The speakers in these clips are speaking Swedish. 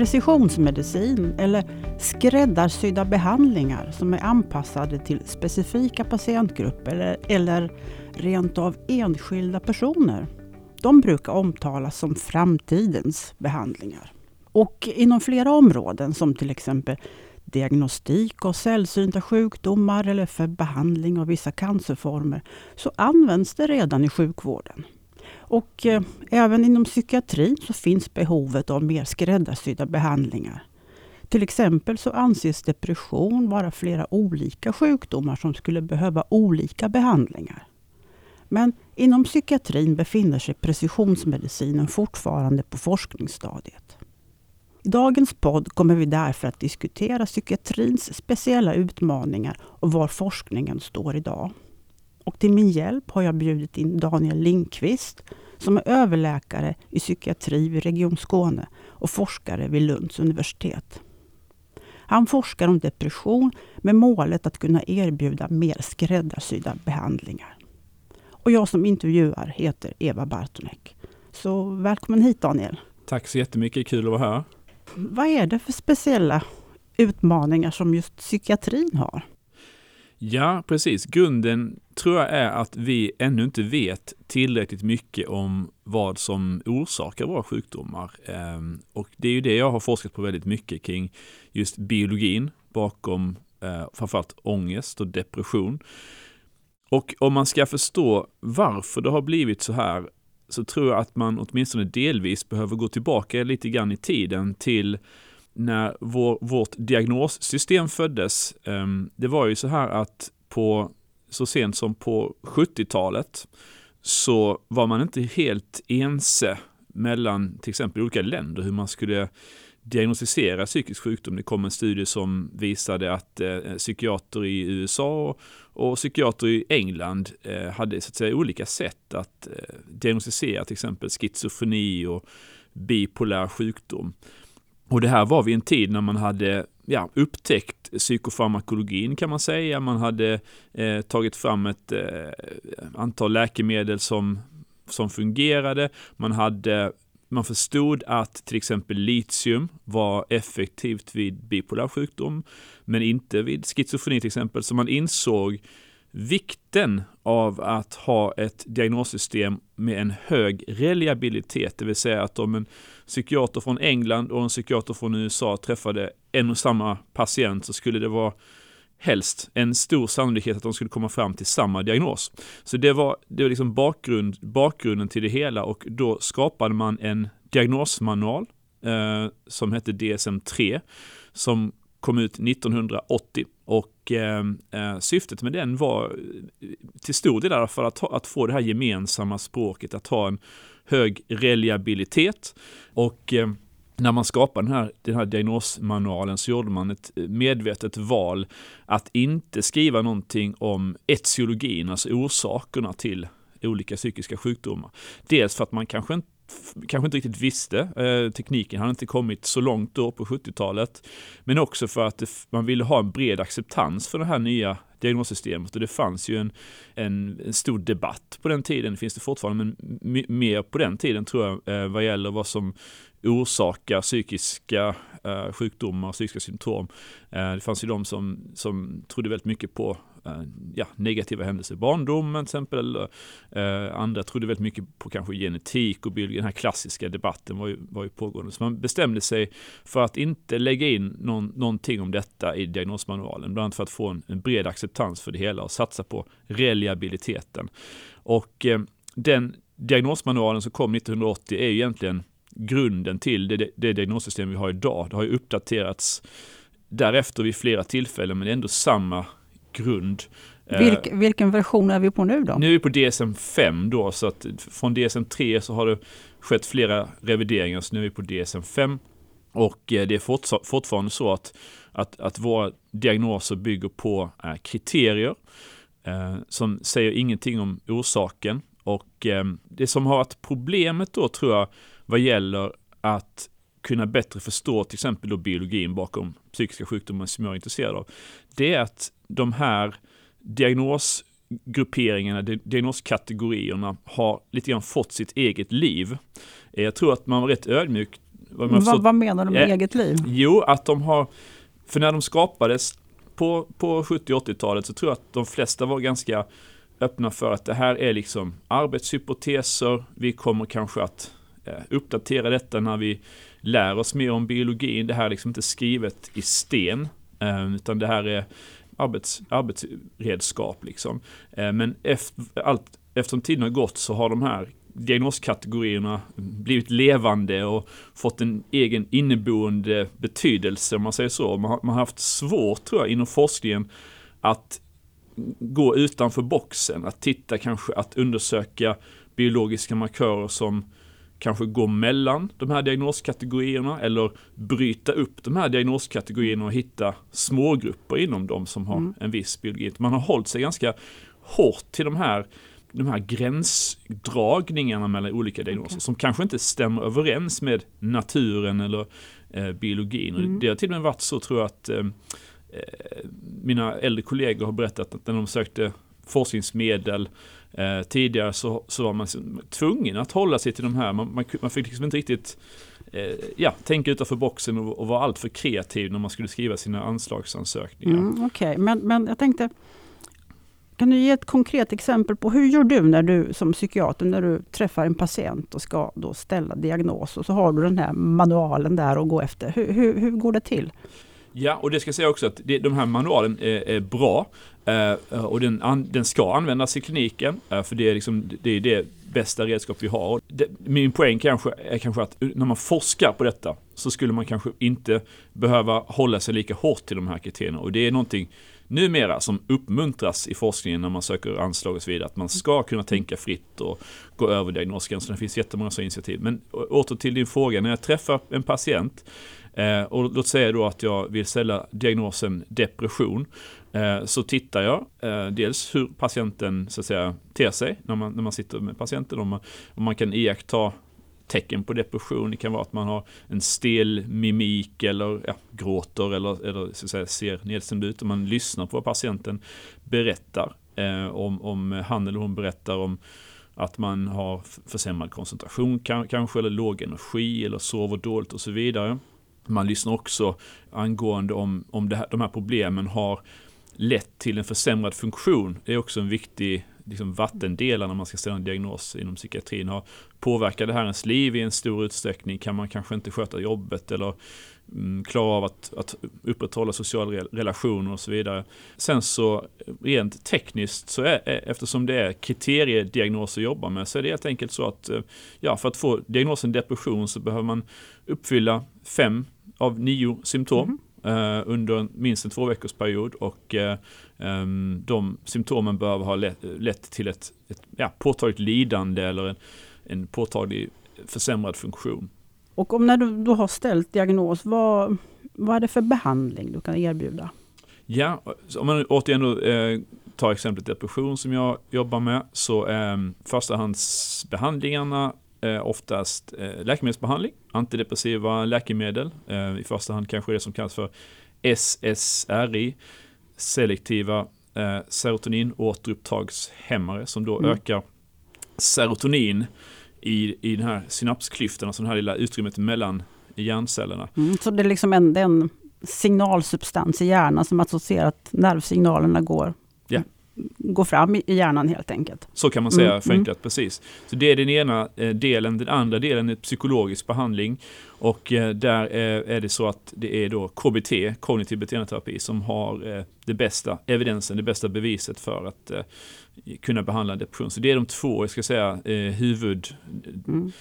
precisionsmedicin eller skräddarsydda behandlingar som är anpassade till specifika patientgrupper eller, eller rent av enskilda personer. De brukar omtalas som framtidens behandlingar. Och inom flera områden som till exempel diagnostik av sällsynta sjukdomar eller för behandling av vissa cancerformer så används det redan i sjukvården. Och eh, även inom psykiatrin så finns behovet av mer skräddarsydda behandlingar. Till exempel så anses depression vara flera olika sjukdomar som skulle behöva olika behandlingar. Men inom psykiatrin befinner sig precisionsmedicinen fortfarande på forskningsstadiet. I dagens podd kommer vi därför att diskutera psykiatrins speciella utmaningar och var forskningen står idag. Och till min hjälp har jag bjudit in Daniel Lindqvist som är överläkare i psykiatri vid Region Skåne och forskare vid Lunds universitet. Han forskar om depression med målet att kunna erbjuda mer skräddarsydda behandlingar. Och jag som intervjuar heter Eva Bartonek. Så välkommen hit Daniel. Tack så jättemycket, kul att vara här. Vad är det för speciella utmaningar som just psykiatrin har? Ja, precis. Grunden tror jag är att vi ännu inte vet tillräckligt mycket om vad som orsakar våra sjukdomar. Ehm, och det är ju det jag har forskat på väldigt mycket kring just biologin bakom eh, framförallt ångest och depression. Och om man ska förstå varför det har blivit så här så tror jag att man åtminstone delvis behöver gå tillbaka lite grann i tiden till när vår, vårt diagnossystem föddes. Ehm, det var ju så här att på, så sent som på 70-talet så var man inte helt ense mellan till exempel olika länder hur man skulle diagnostisera psykisk sjukdom. Det kom en studie som visade att eh, psykiater i USA och psykiater i England eh, hade så att säga olika sätt att eh, diagnostisera till exempel schizofreni och bipolär sjukdom. Och det här var vid en tid när man hade ja, upptäckt psykofarmakologin kan man säga. Man hade eh, tagit fram ett eh, antal läkemedel som, som fungerade. Man hade man förstod att till exempel litium var effektivt vid bipolär sjukdom, men inte vid schizofreni till exempel. Så man insåg vikten av att ha ett diagnossystem med en hög reliabilitet, det vill säga att om en psykiater från England och en psykiater från USA träffade en och samma patient så skulle det vara helst en stor sannolikhet att de skulle komma fram till samma diagnos. Så det var, det var liksom bakgrund, bakgrunden till det hela och då skapade man en diagnosmanual eh, som hette DSM-3 som kom ut 1980 och eh, eh, syftet med den var eh, till stor del för att, att få det här gemensamma språket, att ha en hög reliabilitet och eh, när man skapade den här, den här diagnosmanualen så gjorde man ett eh, medvetet val att inte skriva någonting om etiologin, alltså orsakerna till olika psykiska sjukdomar. Dels för att man kanske inte kanske inte riktigt visste. Eh, tekniken hade inte kommit så långt då på 70-talet. Men också för att det, man ville ha en bred acceptans för det här nya diagnossystemet och det fanns ju en, en, en, stor debatt på den tiden, finns det fortfarande, men mer på den tiden tror jag, eh, vad gäller vad som orsakar psykiska eh, sjukdomar och psykiska symptom. Eh, det fanns ju de som, som trodde väldigt mycket på Eh, ja, negativa händelser i barndomen till exempel. Eh, andra trodde väldigt mycket på kanske genetik och biologi. Den här klassiska debatten var ju, var ju pågående. Så man bestämde sig för att inte lägga in någon, någonting om detta i diagnosmanualen. Bland annat för att få en, en bred acceptans för det hela och satsa på reliabiliteten. Och eh, den diagnosmanualen som kom 1980 är ju egentligen grunden till det, det, det diagnossystem vi har idag. Det har ju uppdaterats därefter vid flera tillfällen men det är ändå samma grund. Eh, Vilk, vilken version är vi på nu då? Nu är vi på DSM 5 då, så att från DSM 3 så har det skett flera revideringar, så nu är vi på DSM 5. Och eh, det är fortfarande så att, att, att våra diagnoser bygger på eh, kriterier som säger ingenting om orsaken. Och det som har varit problemet då tror jag vad gäller att kunna bättre förstå till exempel då biologin bakom psykiska sjukdomar som jag är intresserad av. Det är att de här diagnosgrupperingarna, diagnoskategorierna har lite grann fått sitt eget liv. Jag tror att man var rätt ödmjuk vad, vad, vad menar du med eh, eget liv? Jo, att de har, för när de skapades på, på 70 80-talet så tror jag att de flesta var ganska öppna för att det här är liksom arbetshypoteser. Vi kommer kanske att eh, Eh, uppdatera detta när vi lär oss mer om biologin. Det här är liksom inte skrivet i sten, eh, utan det här är arbets, arbetsredskap. Liksom. Eh, men efter, allt, eftersom tiden har gått så har de här diagnoskategorierna blivit levande och fått en egen inneboende betydelse om man säger så. Man har, man har haft svårt tror jag inom forskningen att gå utanför boxen, att titta kanske att undersöka biologiska markörer som kanske går mellan de här diagnoskategorierna eller bryta upp de här diagnoskategorierna och hitta smågrupper inom dem som har mm. en viss biologi. Man har hållit sig ganska hårt till de här de här gränsdragningarna mellan olika diagnoser okay. som kanske inte stämmer överens med naturen eller eh, biologin. Mm. Det har till och med varit så tror jag att eh, eh, mina äldre kollegor har berättat att när de sökte forskningsmedel eh, tidigare så, så var man liksom tvungen att hålla sig till de här. Man, man, man fick liksom inte riktigt eh, ja, tänka utanför boxen och, och vara alltför kreativ när man skulle skriva sina anslagsansökningar. Mm, Okej, okay. men, men jag tänkte kan du ge ett konkret exempel på hur gör du när du som psykiater när du träffar en patient och ska då ställa diagnos och så har du den här manualen där att gå efter. Hur, hur, hur går det till? Ja, och det ska jag säga också att det, de här manualen är, är bra eh, eh, och den, an, den, ska användas i kliniken eh, för det är, liksom, det är det bästa redskap vi har. Det, min poäng kanske är kanske att när man forskar på detta så skulle man kanske inte behöva hålla sig lika hårt till de här kriterierna och det är någonting numera som uppmuntras i forskningen när man söker anslag och så vidare. Att man ska kunna tänka fritt och gå över diagnosgränsen. Det finns jättemånga sådana initiativ. Men åter till din fråga. När jag träffar en patient eh, och låt säga då att jag vill ställa diagnosen depression. Eh, så tittar jag eh, dels hur patienten så att säga ter sig när man, när man sitter med patienten. Om man, om man kan iaktta tecken på depression. Det kan vara att man har en stel mimik eller ja, gråter eller, eller så att säga, ser nedstämd ut. Och man lyssnar på vad patienten berättar. Eh, om, om han eller hon berättar om att man har försämrad koncentration kanske, eller låg energi eller sover dåligt och så vidare. Man lyssnar också angående om, om det här, de här problemen har lett till en försämrad funktion. Det är också en viktig liksom vattendelar när man ska ställa en diagnos inom psykiatrin. Har, påverkar det här ens liv i en stor utsträckning? Kan man kanske inte sköta jobbet eller mm, klara av att, att upprätthålla sociala relationer och så vidare. Sen så rent tekniskt så är, eftersom det är kriteriediagnoser att jobba med så är det helt enkelt så att eh, ja, för att få diagnosen depression så behöver man uppfylla fem av nio symptom. Mm eh, under minst en två veckors period och eh, ehm, de symptomen behöver ha lett, lett till ett, ett ja, påtagligt lidande eller en, en påtaglig försämrad funktion. Och om när du då har ställt diagnos, vad, vad är det för behandling du kan erbjuda? Ja, om man återigen då, eh, tar exemplet depression som jag jobbar med, så eh, förstahandsbehandlingarna eh, oftast eh, läkemedelsbehandling, antidepressiva läkemedel, eh, i första hand kanske det som kallas för SSRI, selektiva eh, serotoninåterupptagshämmare som då mm. ökar serotonin i, i den här synapsklyftan, alltså det här lilla utrymmet mellan hjärncellerna. Mm, så det är liksom en, en signalsubstans i hjärnan som associerar att nervsignalerna går gå fram i hjärnan helt enkelt. Så kan man säga mm, förenklat, mm. precis. Så det är den ena eh, delen. Den andra delen är psykologisk behandling. Och eh, där är det så att det är då KBT, kognitiv beteendeterapi, som har eh, det bästa evidensen, det bästa beviset för att kunna behandla depression. Så det är de två, jag ska säga, huvud, mm.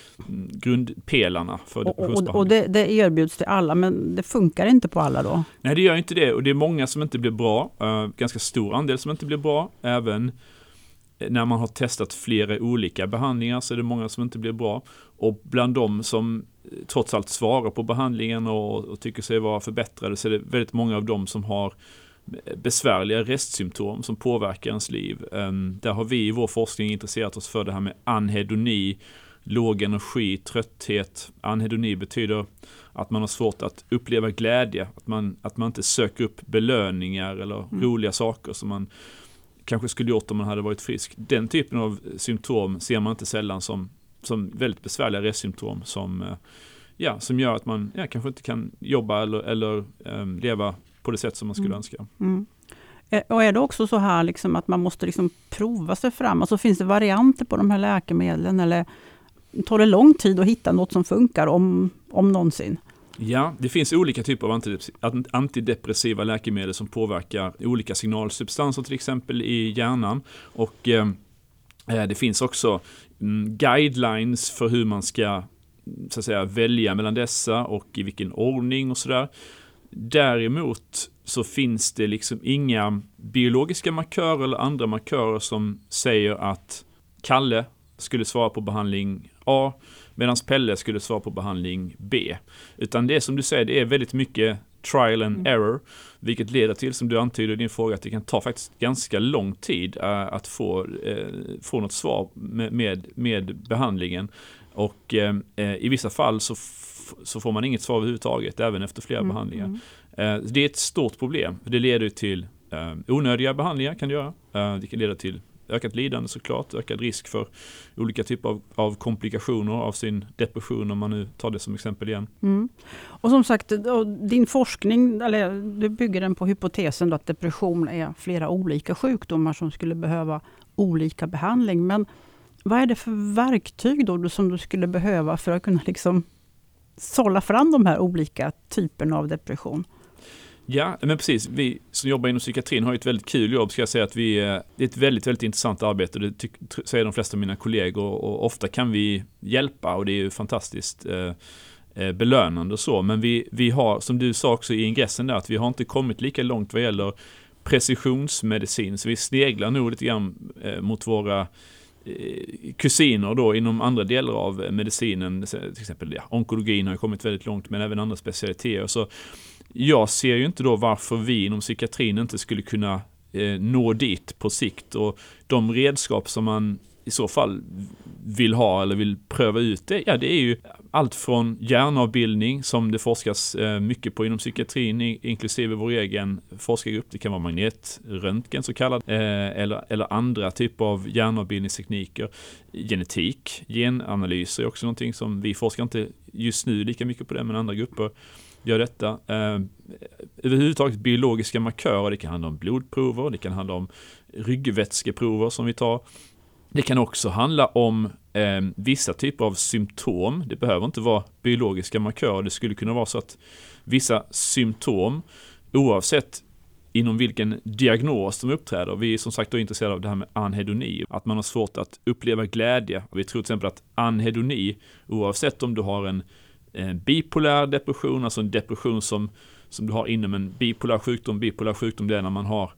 grundpelarna för depressionsbehandling. Och, och det, det, erbjuds till alla, men det funkar inte på alla då? Nej, det gör inte det. Och det är många som inte blir bra. ganska stor andel som inte blir bra. Även när man har testat flera olika behandlingar så är det många som inte blir bra. Och bland de som trots allt svarar på behandlingen och, och tycker sig vara förbättrade så är det väldigt många av dem som har besvärliga restsymptom som påverkar ens liv. Um, där har vi i vår forskning intresserat oss för det här med anhedoni, låg energi, trötthet. Anhedoni betyder att man har svårt att uppleva glädje, att man, att man inte söker upp belöningar eller mm. roliga saker som man kanske skulle gjort om man hade varit frisk. Den typen av symptom ser man inte sällan som, som väldigt besvärliga restsymptom som eh, ja, som gör att man ja, kanske inte kan jobba eller, eller um, leva på det sätt som man skulle mm. önska. Mm. Eh, och är det också så här liksom att man måste liksom prova sig fram? Alltså finns det varianter på de här läkemedlen eller tar det lång tid att hitta något som funkar om, om någonsin? Ja, det finns olika typer av antidepressiva läkemedel som påverkar olika signalsubstanser till exempel i hjärnan. Och eh, eh det finns också mm, guidelines för hur man ska så att säga, välja mellan dessa och i vilken ordning och sådär. Däremot så finns det liksom inga biologiska markörer eller andra markörer som säger att Kalle skulle svara på behandling A medan Pelle skulle svara på behandling B. Utan det är som du säger, det är väldigt mycket trial and mm. error, vilket leder till, som du antyder i din fråga, att det kan ta faktiskt ganska lång tid äh, att få, äh, få något svar med, med, med behandlingen. Och äh, i vissa fall så, så får man inget svar överhuvudtaget, även efter flera mm. behandlingar. Mm. det är ett stort problem, det leder till onödiga behandlingar kan det göra. det kan leda till ökat lidande såklart, ökad risk för olika typer av, av, komplikationer av sin depression om man nu tar det som exempel igen. Mm. Och som sagt, din forskning, eller du bygger den på hypotesen att depression är flera olika sjukdomar som skulle behöva olika behandling. Men vad är det för verktyg då som du skulle behöva för att kunna liksom sålla fram de här olika typerna av depression? Ja, men precis. Vi som jobbar inom psykiatrin har ett väldigt kul jobb, ska jag säga att vi, eh, det är ett väldigt, väldigt intressant arbete. Det säger de flesta av mina kollegor och ofta kan vi hjälpa och det är ju fantastiskt eh, eh, belönande och så. Men vi, vi har, som du sa också i ingressen där, att vi har inte kommit lika långt vad gäller precisionsmedicin. Så vi sneglar nog lite grann eh, mot våra Eh, kusiner då inom andra delar av eh, medicinen, till exempel ja, onkologin har kommit väldigt långt men även andra specialiteter. Så jag ser ju inte då varför vi inom psykiatrin inte skulle kunna eh, nå dit på sikt. Och de redskap som man i så fall vill ha eller vill pröva ut det, ja det är ju allt från hjärnavbildning som det forskas eh, mycket på inom psykiatrin, inklusive vår egen forskargrupp. Det kan vara magnetröntgen så kallad, eh, eller, eller andra typer av hjärnavbildningstekniker. Genetik, genanalyser är också någonting som vi forskar inte just nu lika mycket på det, men andra grupper gör detta. Eh, överhuvudtaget biologiska markörer, det kan handla om blodprover, det kan handla om ryggvätskeprover som vi tar. Det kan också handla om eh, vissa typer av symptom. Det behöver inte vara biologiska markörer. Det skulle kunna vara så att vissa symptom, oavsett inom vilken diagnos de uppträder. Vi är som sagt då intresserade av det här med anhedoni, att man har svårt att uppleva glädje. Vi tror till exempel att anhedoni, oavsett om du har en en bipolär depression, alltså en depression som, som du har inom en bipolär sjukdom. Bipolär sjukdom det är när man har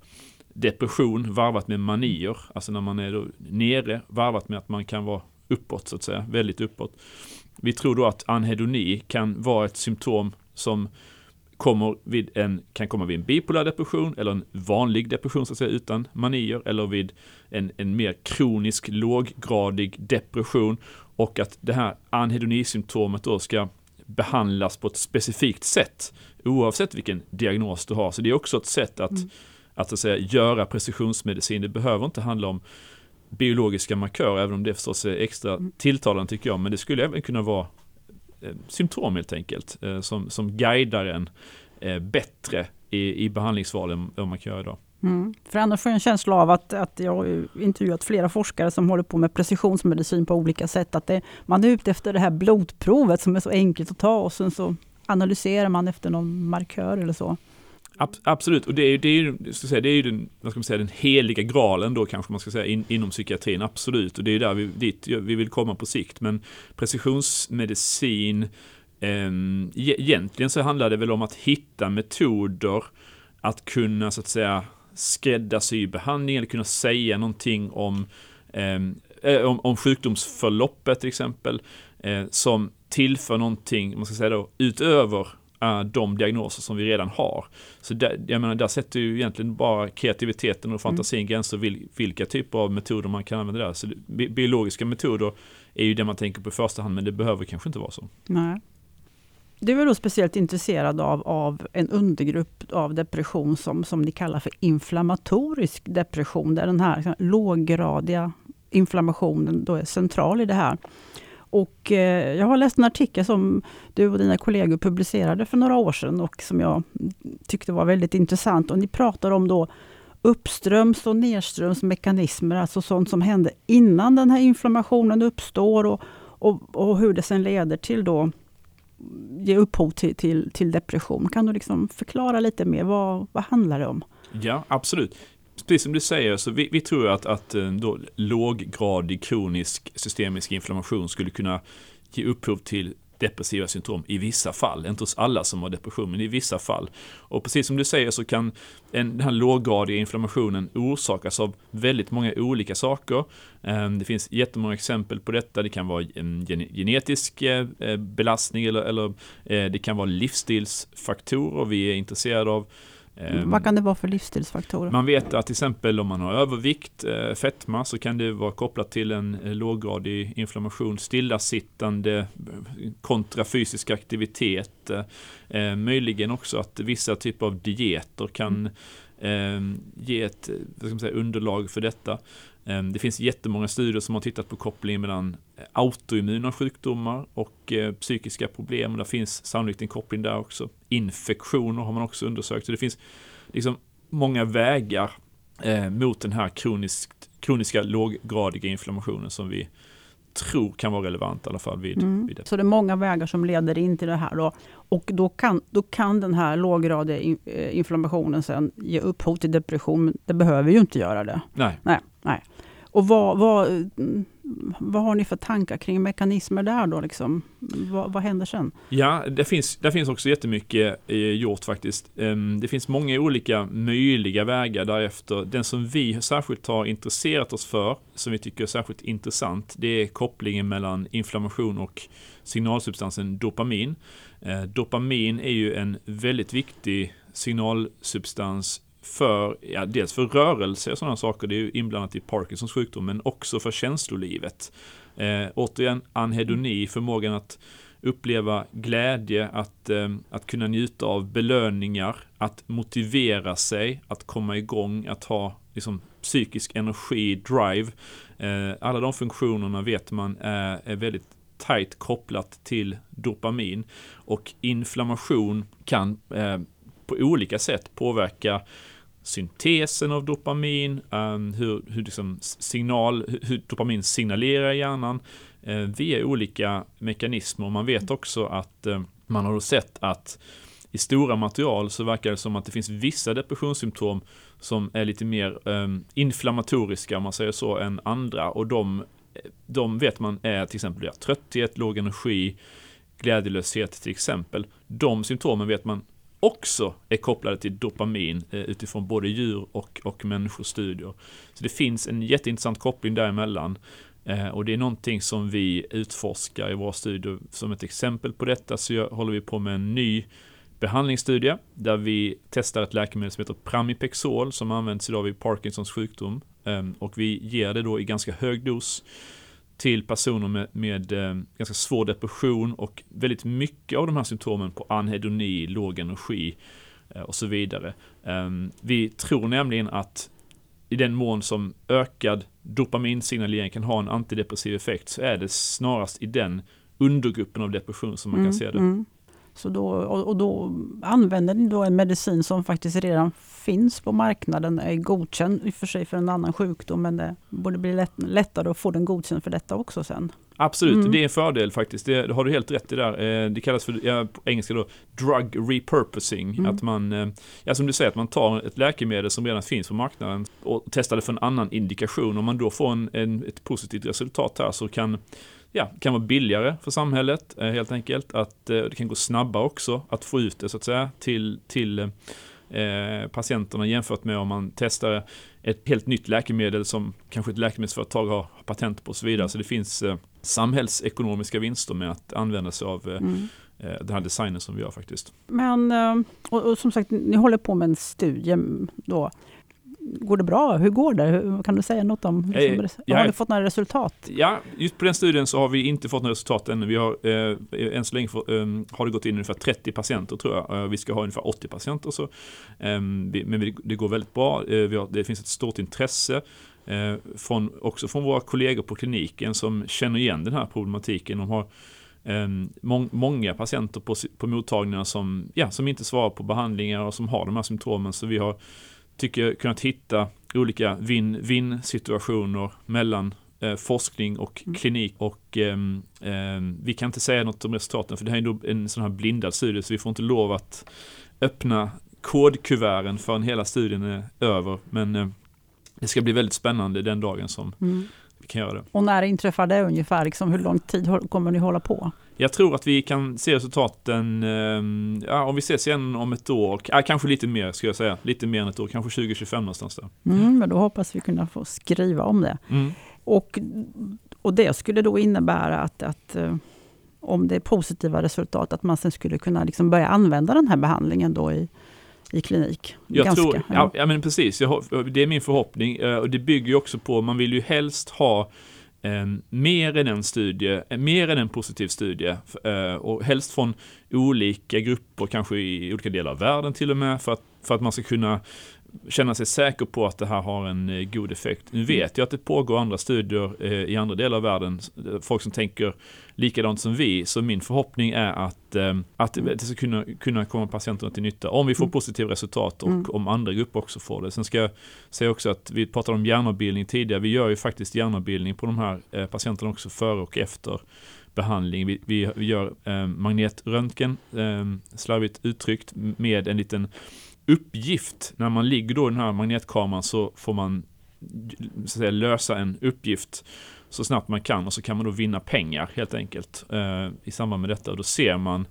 depression varvat med manier, alltså när man är då nere varvat med att man kan vara uppåt så att säga, väldigt uppåt. Vi tror då att anhedoni kan vara ett symptom som kommer vid en, kan komma vid en bipolär depression eller en vanlig depression så att säga utan manier eller vid en, en mer kronisk låggradig depression och att det här anhedonisymptomet då ska behandlas på ett specifikt sätt oavsett vilken diagnos du har. Så det är också ett sätt att, mm att, att säga, göra precisionsmedicin. Det behöver inte handla om biologiska markörer, även om det förstås är extra mm. tilltalande tycker jag. Men det skulle även kunna vara eh, symptom helt enkelt, eh, som, som guidar en eh, bättre i, i behandlingsvalen än man kan göra idag. Mm. För annars får jag en känsla av att, att jag har intervjuat flera forskare som håller på med precisionsmedicin på olika sätt. Att det, man är ute efter det här blodprovet som är så enkelt att ta och sen så analyserar man efter någon markör eller så. Absolut, och det är ju, det är ju, ska säga, det är ju den, vad ska man säga, den heliga graalen då kanske man ska säga in, inom psykiatrin, absolut. Och det är där vi, dit vi vill komma på sikt. Men precisionsmedicin, eh, egentligen så handlar det väl om att hitta metoder att kunna så att säga skräddarsy behandling eller kunna säga någonting om, ehm, eh, om, om sjukdomsförloppet till exempel, eh, som tillför någonting, man ska säga då, utöver uh, de diagnoser som vi redan har. Så där, jag menar, där sätter ju egentligen bara kreativiteten och fantasin mm. gränser vil, vilka typer av metoder man kan använda där. Så bi biologiska metoder är ju det man tänker på i första hand, men det behöver kanske inte vara så. Nej. Du är då speciellt intresserad av, av en undergrupp av depression som, som ni kallar för inflammatorisk depression, där den här låggradiga inflammationen då är central i det här. Och eh, jag har läst en artikel som du och dina kollegor publicerade för några år sedan och som jag tyckte var väldigt intressant. Och ni pratar om då uppströms och nedströms mekanismer, alltså sånt som händer innan den här inflammationen uppstår och, och, och hur det sen leder till då ge upphov till, till, till depression. Kan du liksom förklara lite mer, vad, vad handlar det om? Ja, absolut. Precis som du säger, så vi, vi tror att, att eh, då, låggradig kronisk systemisk inflammation skulle kunna ge upphov till depressiva symptom i vissa fall. Inte hos alla som har depression, men i vissa fall. Och precis som du säger så kan en, den här låggradiga inflammationen orsakas av väldigt många olika saker. Eh, det finns jättemånga exempel på detta. Det kan vara mm, en genetisk eh, belastning eller, eller det kan vara livsstilsfaktorer vi är intresserade av. Ehm, Vad kan det vara för livsstilsfaktorer? Man vet att till exempel om man har övervikt, eh, fetma, så kan det vara kopplat till en eh, låggradig inflammation, stillasittande eh, kontra fysisk aktivitet. Möjligen också att vissa typer av dieter kan mm. Ehm, ge ett säga, underlag för detta. Ehm, det finns jättemånga studier som har tittat på kopplingen mellan eh, autoimmuna sjukdomar och eh, psykiska problem. Det finns sannolikt en koppling där också. Infektioner har man också undersökt. Så det finns liksom många vägar eh, mot den här kroniskt, kroniska låggradiga inflammationen som vi tror kan vara relevant i alla fall vid, mm. vid det. Så det är många vägar som leder in till det här då. Och då kan, då kan den här låggradiga in, eh, inflammationen sen ge upphov till depression. Det behöver ju inte göra det. Nej. nej, nej. Och vad, vad, vad har ni för tankar kring mekanismer där då? Liksom? Vad, vad händer sen? Ja, det finns, det finns också jättemycket eh, gjort faktiskt. Ehm, det finns många olika möjliga vägar därefter. Den som vi särskilt har intresserat oss för, som vi tycker är särskilt intressant, det är kopplingen mellan inflammation och signalsubstansen dopamin. Ehm, dopamin är ju en väldigt viktig signalsubstans för, ja, dels för rörelse och sådana saker, det är ju inblandat i Parkinsons sjukdom, men också för känslolivet. Eh, återigen, anhedoni, förmågan att uppleva glädje, att, eh, att kunna njuta av belöningar, att motivera sig, att komma igång, att ha liksom, psykisk energi, drive. Eh, alla de funktionerna vet man är, är väldigt tajt kopplat till dopamin och inflammation kan eh, på olika sätt påverka syntesen av dopamin, um, hur, hur, liksom signal, hur dopamin signalerar i hjärnan uh, via olika mekanismer. Man vet också att uh, man har sett att i stora material så verkar det som att det finns vissa depressionssymptom som är lite mer um, inflammatoriska, om man säger så, än andra. Och de, de vet man är till exempel trötthet, låg energi, glädjelöshet till exempel. De symptomen vet man också är kopplade till dopamin eh, utifrån både djur och, och människostudier. Så det finns en jätteintressant koppling däremellan. Eh, och det är någonting som vi utforskar i våra studier. Som ett exempel på detta så håller vi på med en ny behandlingsstudie där vi testar ett läkemedel som heter Pramipexol som används idag vid Parkinsons sjukdom. Eh, och vi ger det då i ganska hög dos till personer med, med eh, ganska svår depression och väldigt mycket av de här symptomen på anhedoni, låg energi eh, och så vidare. Eh, vi tror nämligen att i den mån som ökad dopaminsignalering kan ha en antidepressiv effekt så är det snarast i den undergruppen av depression som man mm, kan se det. Mm. Så då, och, då använder ni då en medicin som faktiskt redan finns på marknaden, är godkänd i och för sig för en annan sjukdom, men det borde bli lätt, lättare att få den godkänd för detta också sen. Absolut, mm. det är en fördel faktiskt. Det, det, har du helt rätt i där. Eh, det kallas för, ja, på engelska då, drug repurposing. Mm. Att man, eh, ja som du säger, att man tar ett läkemedel som redan finns på marknaden och testar det för en annan indikation. Om man då får en, en, ett positivt resultat här så kan ja, kan vara billigare för samhället eh, helt enkelt. Att eh, det kan gå snabbare också att få ut det så att säga till, till eh, patienterna jämfört med om man testar ett helt nytt läkemedel som kanske ett läkemedelsföretag har patent på och så vidare. Så det finns samhällsekonomiska vinster med att använda sig av mm. den här designen som vi gör faktiskt. Men, och, och som sagt, ni håller på med en studie då går det bra? Hur går det? Kan du säga något om, liksom, eh, ja, har du fått några resultat? Ja, just på den studien så har vi inte fått några resultat ännu. Vi har, eh, än så länge för, eh, har det gått in ungefär 30 patienter tror jag. Eh, vi ska ha ungefär 80 patienter. Så. Eh, men det går väldigt bra. Eh, har, det finns ett stort intresse. Från, också från våra kollegor på kliniken som känner igen den här problematiken. De har eh, må många patienter på, på mottagningarna som, ja, som inte svarar på behandlingar och som har de här symptomen. Så vi har, tycker kunnat hitta olika vinn-vinn situationer mellan eh, forskning och mm. klinik. Och eh, eh, vi kan inte säga något om resultaten för det här är en sån här blindad studie så vi får inte lov att öppna kodkuverten förrän hela studien är över. Men eh, det ska bli väldigt spännande den dagen som mm. vi kan göra det. Och när inträffar det ungefär? Liksom, hur lång tid kommer ni hålla på? Jag tror att vi kan se resultaten, eh, ja, om vi ses igen om ett år, ja, kanske lite mer skulle jag säga, lite mer än ett år, kanske 2025 någonstans där. Mm, men då hoppas vi kunna få skriva om det. Mm. Och, och det skulle då innebära att, att eh, om det är positiva resultat, att man sen skulle kunna liksom börja använda den här behandlingen då i, i klinik. Jag Ganska, tror, ja. ja. men precis, jag, det är min förhoppning eh, och det bygger ju också på, man vill ju helst ha Eh, mer än en studie, eh, mer än en positiv studie eh, och helst från olika grupper, kanske i olika delar av världen till och med, för att, för att man ska kunna känna sig säker på att det här har en eh, god effekt. Nu vet jag att det pågår andra studier eh, i andra delar av världen, folk som tänker likadant som vi, så min förhoppning är att, eh, att det ska kunna, kunna komma patienterna till nytta om vi får mm. positiva resultat och mm. om andra grupper också får det. Sen ska jag säga också att vi pratade om hjärnavbildning tidigare, vi gör ju faktiskt hjärnavbildning på de här patienterna också före och efter behandling. Vi, vi, vi gör eh, magnetröntgen, eh, slarvigt uttryckt, med en liten uppgift. När man ligger då i den här magnetkameran så får man så att säga, lösa en uppgift så snabbt man kan och så kan man då vinna pengar helt enkelt eh, i samband med detta. Och då ser man,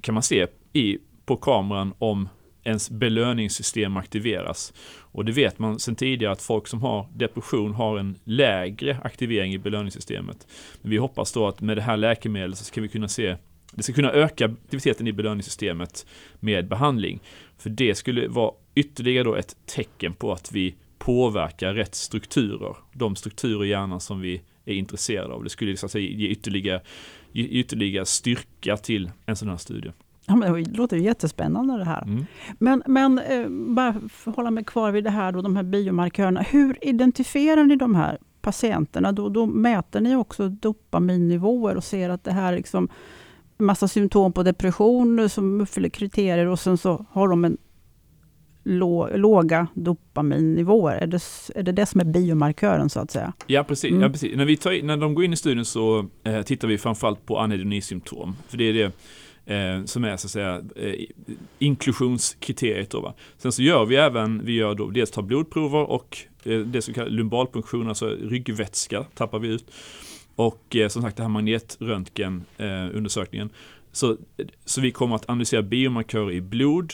kan man se i, på kameran om ens belöningssystem aktiveras. Och det vet man sedan tidigare att folk som har depression har en lägre aktivering i belöningssystemet. Men vi hoppas då att med det här läkemedlet så ska vi kunna se det ska kunna öka aktiviteten i belöningssystemet med behandling. För det skulle vara ytterligare då ett tecken på att vi påverkar rätt strukturer. De strukturer i hjärnan som vi är intresserade av. Det skulle säga, ge ytterligare, ge ytterligare styrka till en sån här studie. Ja, men det låter jättespännande det här. Mm. Men, men eh, bara för att hålla mig kvar vid det här då, de här biomarkörerna. Hur identifierar ni de här patienterna? Då, då mäter ni också dopaminnivåer och ser att det här liksom massa symptom på depression som uppfyller kriterier och sen så har de en lå, låga dopaminnivåer. Är det, är det det som är biomarkören så att säga? Ja, precis. Mm. Ja, precis. När, vi tar, när de går in i studien så eh, tittar vi framförallt på anhedonisymptom. För det är det eh, som är så att säga eh, inklusionskriteriet. Då, va? Sen så gör vi även, vi gör då dels tar blodprover och eh, det som kallas lumbalpunktion, alltså ryggvätska tappar vi ut. Och eh, som sagt det här magnetröntgen eh. Så, så vi kommer att analysera biomarkörer i blod,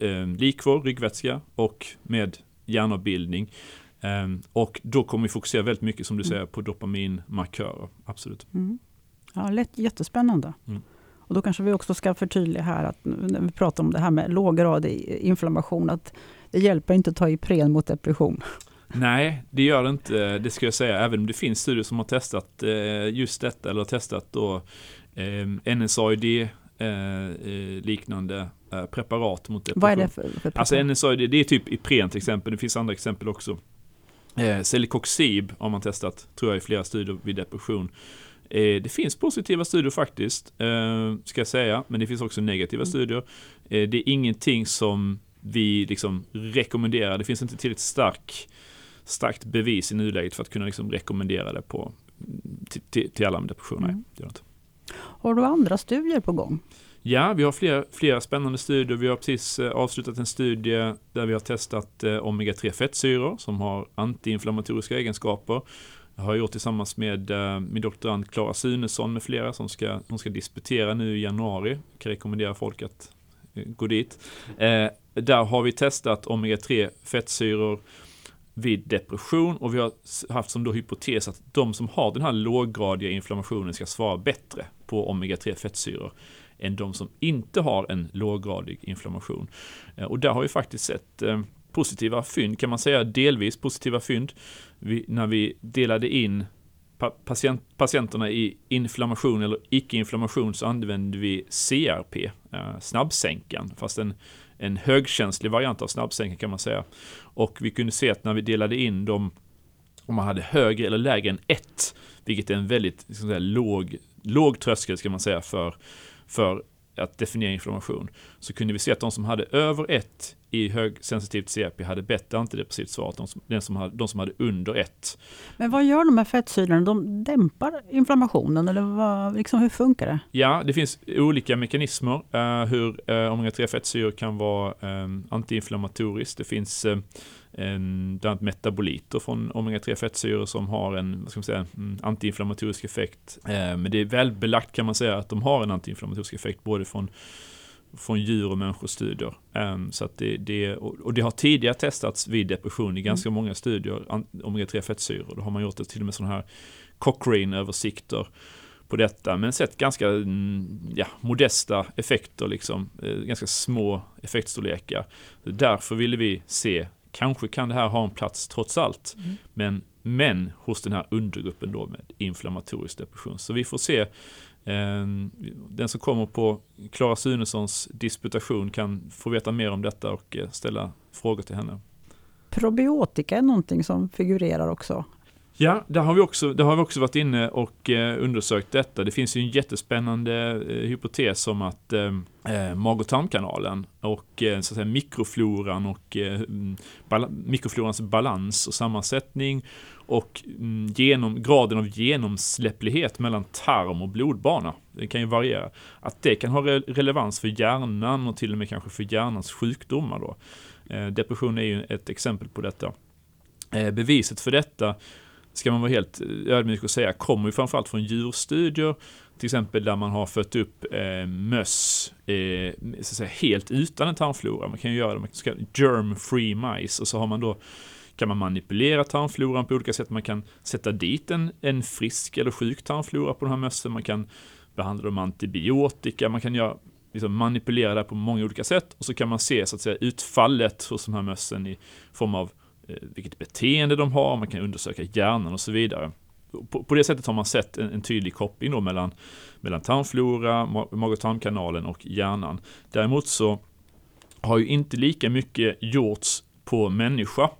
eh, likvår, ryggvätska och med hjärnavbildning. Eh, och då kommer vi fokusera väldigt mycket som du mm. säger på dopaminmarkörer. Absolut. Mm. Ja, lätt, jättespännande. Mm. Och då kanske vi också ska förtydliga här att när vi pratar om det här med låggradig inflammation, att det hjälper inte att ta Ipren mot depression. Nej, det gör det inte. Det ska jag säga. Även om det finns studier som har testat eh, just detta eller testat då eh, NSAID eh, liknande preparat mot depression. Vad är det för, för preparat? Alltså NSAID, det är typ Ipren till exempel. Det finns andra exempel också. Celecoxib har man testat, tror jag, i flera studier vid depression. Det finns positiva studier faktiskt, ska jag säga, men det finns också negativa mm. studier. Det är ingenting som vi liksom rekommenderar. Det finns inte tillräckligt stark starkt bevis i nuläget för att kunna liksom rekommendera det på, till, till, till alla med depressioner. Mm. Har du andra studier på gång? Ja, vi har flera, flera spännande studier. Vi har precis eh, avslutat en studie där vi har testat eh, omega-3 fettsyror som har antiinflammatoriska egenskaper. Jag har gjort tillsammans med eh, min doktorand Klara Sunesson med flera som ska, som ska disputera nu i januari. Jag kan rekommendera folk att gå dit. där har vi testat omega-3 fettsyror vid depression och vi har haft som då hypotes att de som har den här låggradiga inflammationen ska svara bättre på omega-3 fettsyror än de som inte har en låggradig inflammation. Eh, och där har vi faktiskt sett eh, positiva fynd, kan man säga delvis positiva fynd. Vi, när vi delade in patient, patienterna i inflammation eller icke-inflammation så använde vi CRP, eh, snabbsänkan, fast en en högkänslig variant av snabbsänkning kan man säga. Och vi kunde se att när vi delade in dem om man hade högre eller lägre än 1, vilket är en väldigt liksom, låg, låg tröskel ska man säga för, för att definiera inflammation, så kunde vi se att de som hade över 1 i högsensitivt CRP hade bättre antidepressivt svar än de, som hade, de som hade under 1. Men vad gör de här fettsyrorna? De dämpar inflammationen eller vad, liksom, hur funkar det? Ja, det finns olika mekanismer uh, hur uh, omega-3 fettsyror kan vara um, antiinflammatoriskt. Det finns uh, bland annat metaboliter från omega-3 fettsyror som har en vad ska man säga, antiinflammatorisk effekt. Men det är väl belagt kan man säga att de har en antiinflammatorisk effekt både från från djur och människostudier. Um, så att det, det, och det har tidigare testats vid depression i ganska mm. många studier, omega-3 fettsyror. Då har man gjort det till och med sådana här Cochrane-översikter på detta, men sett ganska mm, ja, modesta effekter, liksom, eh, ganska små effektstorlekar. Därför ville vi se, kanske kan det här ha en plats trots allt, mm. men, men hos den här undergruppen då med inflammatorisk depression. Så vi får se Ehm, den som kommer på Klara Sunessons disputation kan få veta mer om detta och eh, ställa frågor till henne. Probiotika är någonting som figurerar också. Ja, där har vi också, där har vi också varit inne och eh, undersökt detta. Det finns ju en jättespännande eh, hypotes om att eh, eh mag och tarmkanalen och eh, så att säga, mikrofloran och eh, mm, bal mikroflorans balans och sammansättning och mm, genom, graden av genomsläpplighet mellan tarm och blodbana, det kan ju variera, att det kan ha re relevans för hjärnan och till och med kanske för hjärnans sjukdomar. Då. Eh, depression är ju ett exempel på detta. Eh, beviset för detta, ska man vara helt eh, ödmjuk och säga, kommer ju framförallt från djurstudier, till exempel där man har fött upp eh, möss eh, så att säga, helt utan en tarmflora. Man kan ju göra det med germ-free mice och så har man då kan man manipulera tarmfloran på olika sätt. Man kan sätta dit en, en frisk eller sjuk tarmflora på de här mössen. Man kan behandla dem med antibiotika. Man kan göra, liksom manipulera det på många olika sätt. Och så kan man se så att säga, utfallet hos de här mössen i form av Eh, vilket beteende de har. Man kan undersöka hjärnan och så vidare. På, på det sättet har man sett en, en tydlig koppling då mellan, mellan tarmflora, mag och tarmkanalen och hjärnan. Däremot så har ju inte lika mycket gjorts på människa.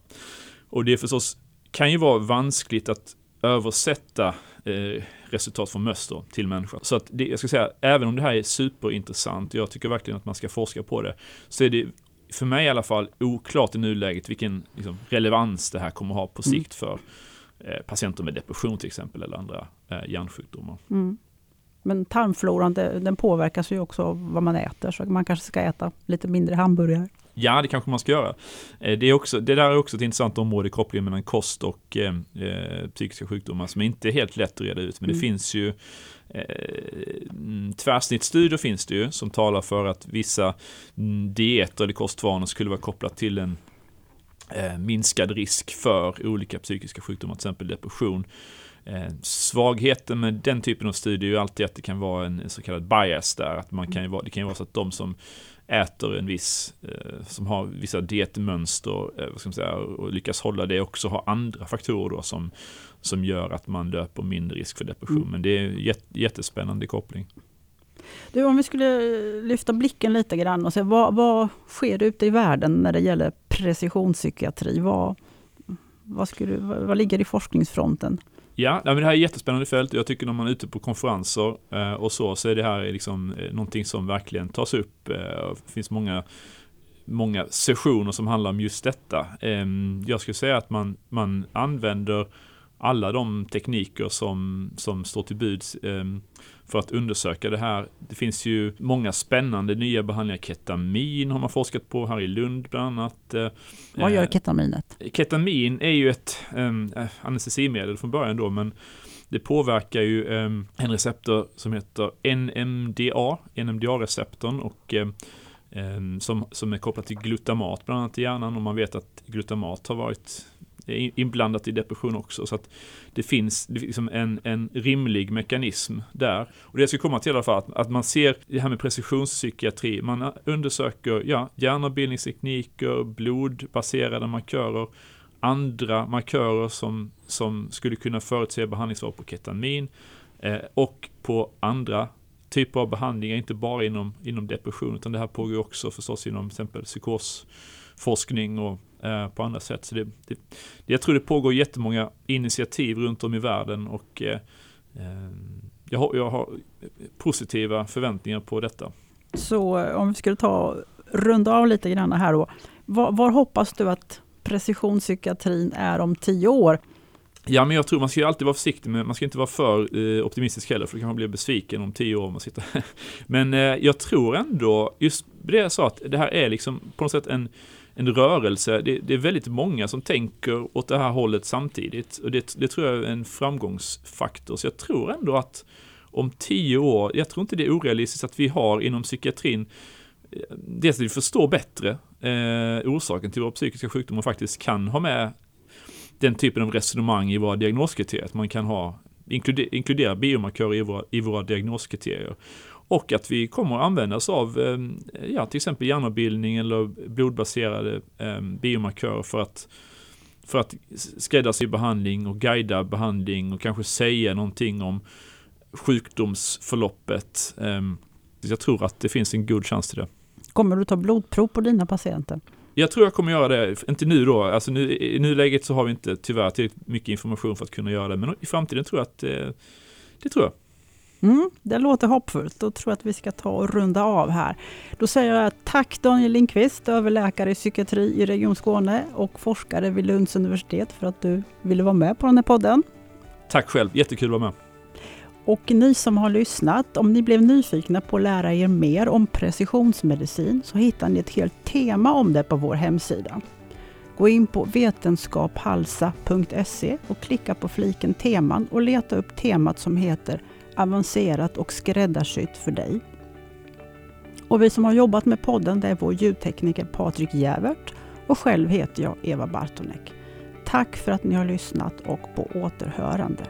Och det är förstås, kan ju vara vanskligt att översätta eh, resultat från möss till människa. Så att det, jag ska säga, även om det här är superintressant, jag tycker verkligen att man ska forska på det, så är det för mig i alla fall oklart i nuläget vilken liksom, relevans det här kommer ha på mm. sikt för eh, patienter med depression till exempel eller andra eh, hjärnsjukdomar. Mm. Men tarmfloran den påverkas ju också av vad man äter, så man kanske ska äta lite mindre hamburgare. Ja, det kanske man ska göra. Eh, det, är också, det där är också ett intressant område, kopplingen mellan kost och eh, eh, psykiska sjukdomar, som inte är helt lätt att reda ut. Men mm. det finns ju Eh, mm, tvärsnittsstudier finns det ju, som talar för att vissa mm, dieter eller kostvanor skulle vara kopplat till en eh, minskad risk för olika psykiska sjukdomar, till exempel depression. Eh, svagheten med den typen av studier är ju alltid att det kan vara en så kallad bias där. Att man kan ju vara, det kan ju vara så att de som äter en viss, eh, som har vissa dietmönster eh, vad ska man säga, och lyckas hålla det också har andra faktorer då som, som gör att man löper mindre risk för depression. Mm. Men det är en jättespännande koppling. Du, om vi skulle lyfta blicken lite grann och se vad, vad sker ute i världen när det gäller precisionspsykiatri? Vad, vad, skulle, vad ligger i forskningsfronten? Ja, men det här är jättespännande fält. Jag tycker när man är ute på konferenser eh, och så, så är det här liksom eh, någonting som verkligen tas upp. Eh, det finns många, många sessioner som handlar om just detta. Ehm, jag skulle säga att man, man använder alla de tekniker som, som står till buds ehm, för att undersöka det här. Det finns ju många spännande nya behandlingar. Ketamin har man forskat på här i Lund bland annat. Eh, Vad gör ketaminet? Ketamin är ju ett um, anestesimedel från början då, men det påverkar ju um, en receptor som heter NMDA, NMDA-receptorn och som, som är kopplad till glutamat bland annat i hjärnan och man vet att glutamat har varit inblandat i depression också. Så att det finns liksom en, en rimlig mekanism där. Och det jag ska komma till i alla fall, att, att man ser det här med precisionspsykiatri. Man eh, undersöker ja, hjärnavbildningstekniker, blodbaserade markörer, andra markörer som, som skulle kunna förutse behandlingsval på ketamin eh, och på andra typer av behandlingar, inte bara inom, inom depression, utan det här pågår också förstås inom till exempel psykosforskning och eh, på andra sätt. Så det, det, jag tror det pågår jättemånga initiativ runt om i världen och eh, eh jag, har, jag har positiva förväntningar på detta. Så eh, om vi skulle ta runda av lite grann här då. Var, var hoppas du att precisionspsykiatrin är om tio år? Ja, men jag tror man ska alltid vara försiktig, men man ska inte vara för eh, optimistisk heller, för då kan man bli besviken om tio år om man sitter Men eh, jag tror ändå, just det jag sa, att det här är liksom på något sätt en, en rörelse. Det, det, är väldigt många som tänker åt det här hållet samtidigt. Och det, det tror jag är en framgångsfaktor. Så jag tror ändå att om tio år, jag tror inte det är orealistiskt att vi har inom psykiatrin eh, dels att vi förstår bättre eh, orsaken till våra psykiska sjukdomar och faktiskt kan ha med den typen av resonemang i våra diagnoskriterier. Att man kan ha, inkludera, inkludera biomarkörer i våra, i våra diagnoskriterier. Och att vi kommer att använda oss av eh, ja, till exempel hjärnavbildning eller blodbaserade eh, biomarkörer för att, för att skräddarsy behandling och guida behandling och kanske säga någonting om sjukdomsförloppet. Eh, jag tror att det finns en god chans till det. Kommer du ta blodprov på dina patienter? Jag tror jag kommer göra det, inte nu då, alltså nu, i nuläget så har vi inte tyvärr tillräckligt mycket information för att kunna göra det, men i framtiden tror jag att det, det tror jag. Mm, det låter hoppfullt. Då tror jag att vi ska ta och runda av här. Då säger jag tack Daniel Lindqvist, överläkare i psykiatri i Region Skåne och forskare vid Lunds universitet för att du ville vara med på den här podden. Tack själv, jättekul att vara med. Och ni som har lyssnat, om ni blev nyfikna på att lära er mer om precisionsmedicin så hittar ni ett helt tema om det på vår hemsida. Gå in på vetenskaphalsa.se och klicka på fliken teman och leta upp temat som heter Avancerat och skräddarsytt för dig. Och vi som har jobbat med podden det är vår ljudtekniker Patrik Jävert och själv heter jag Eva Bartonek. Tack för att ni har lyssnat och på återhörande.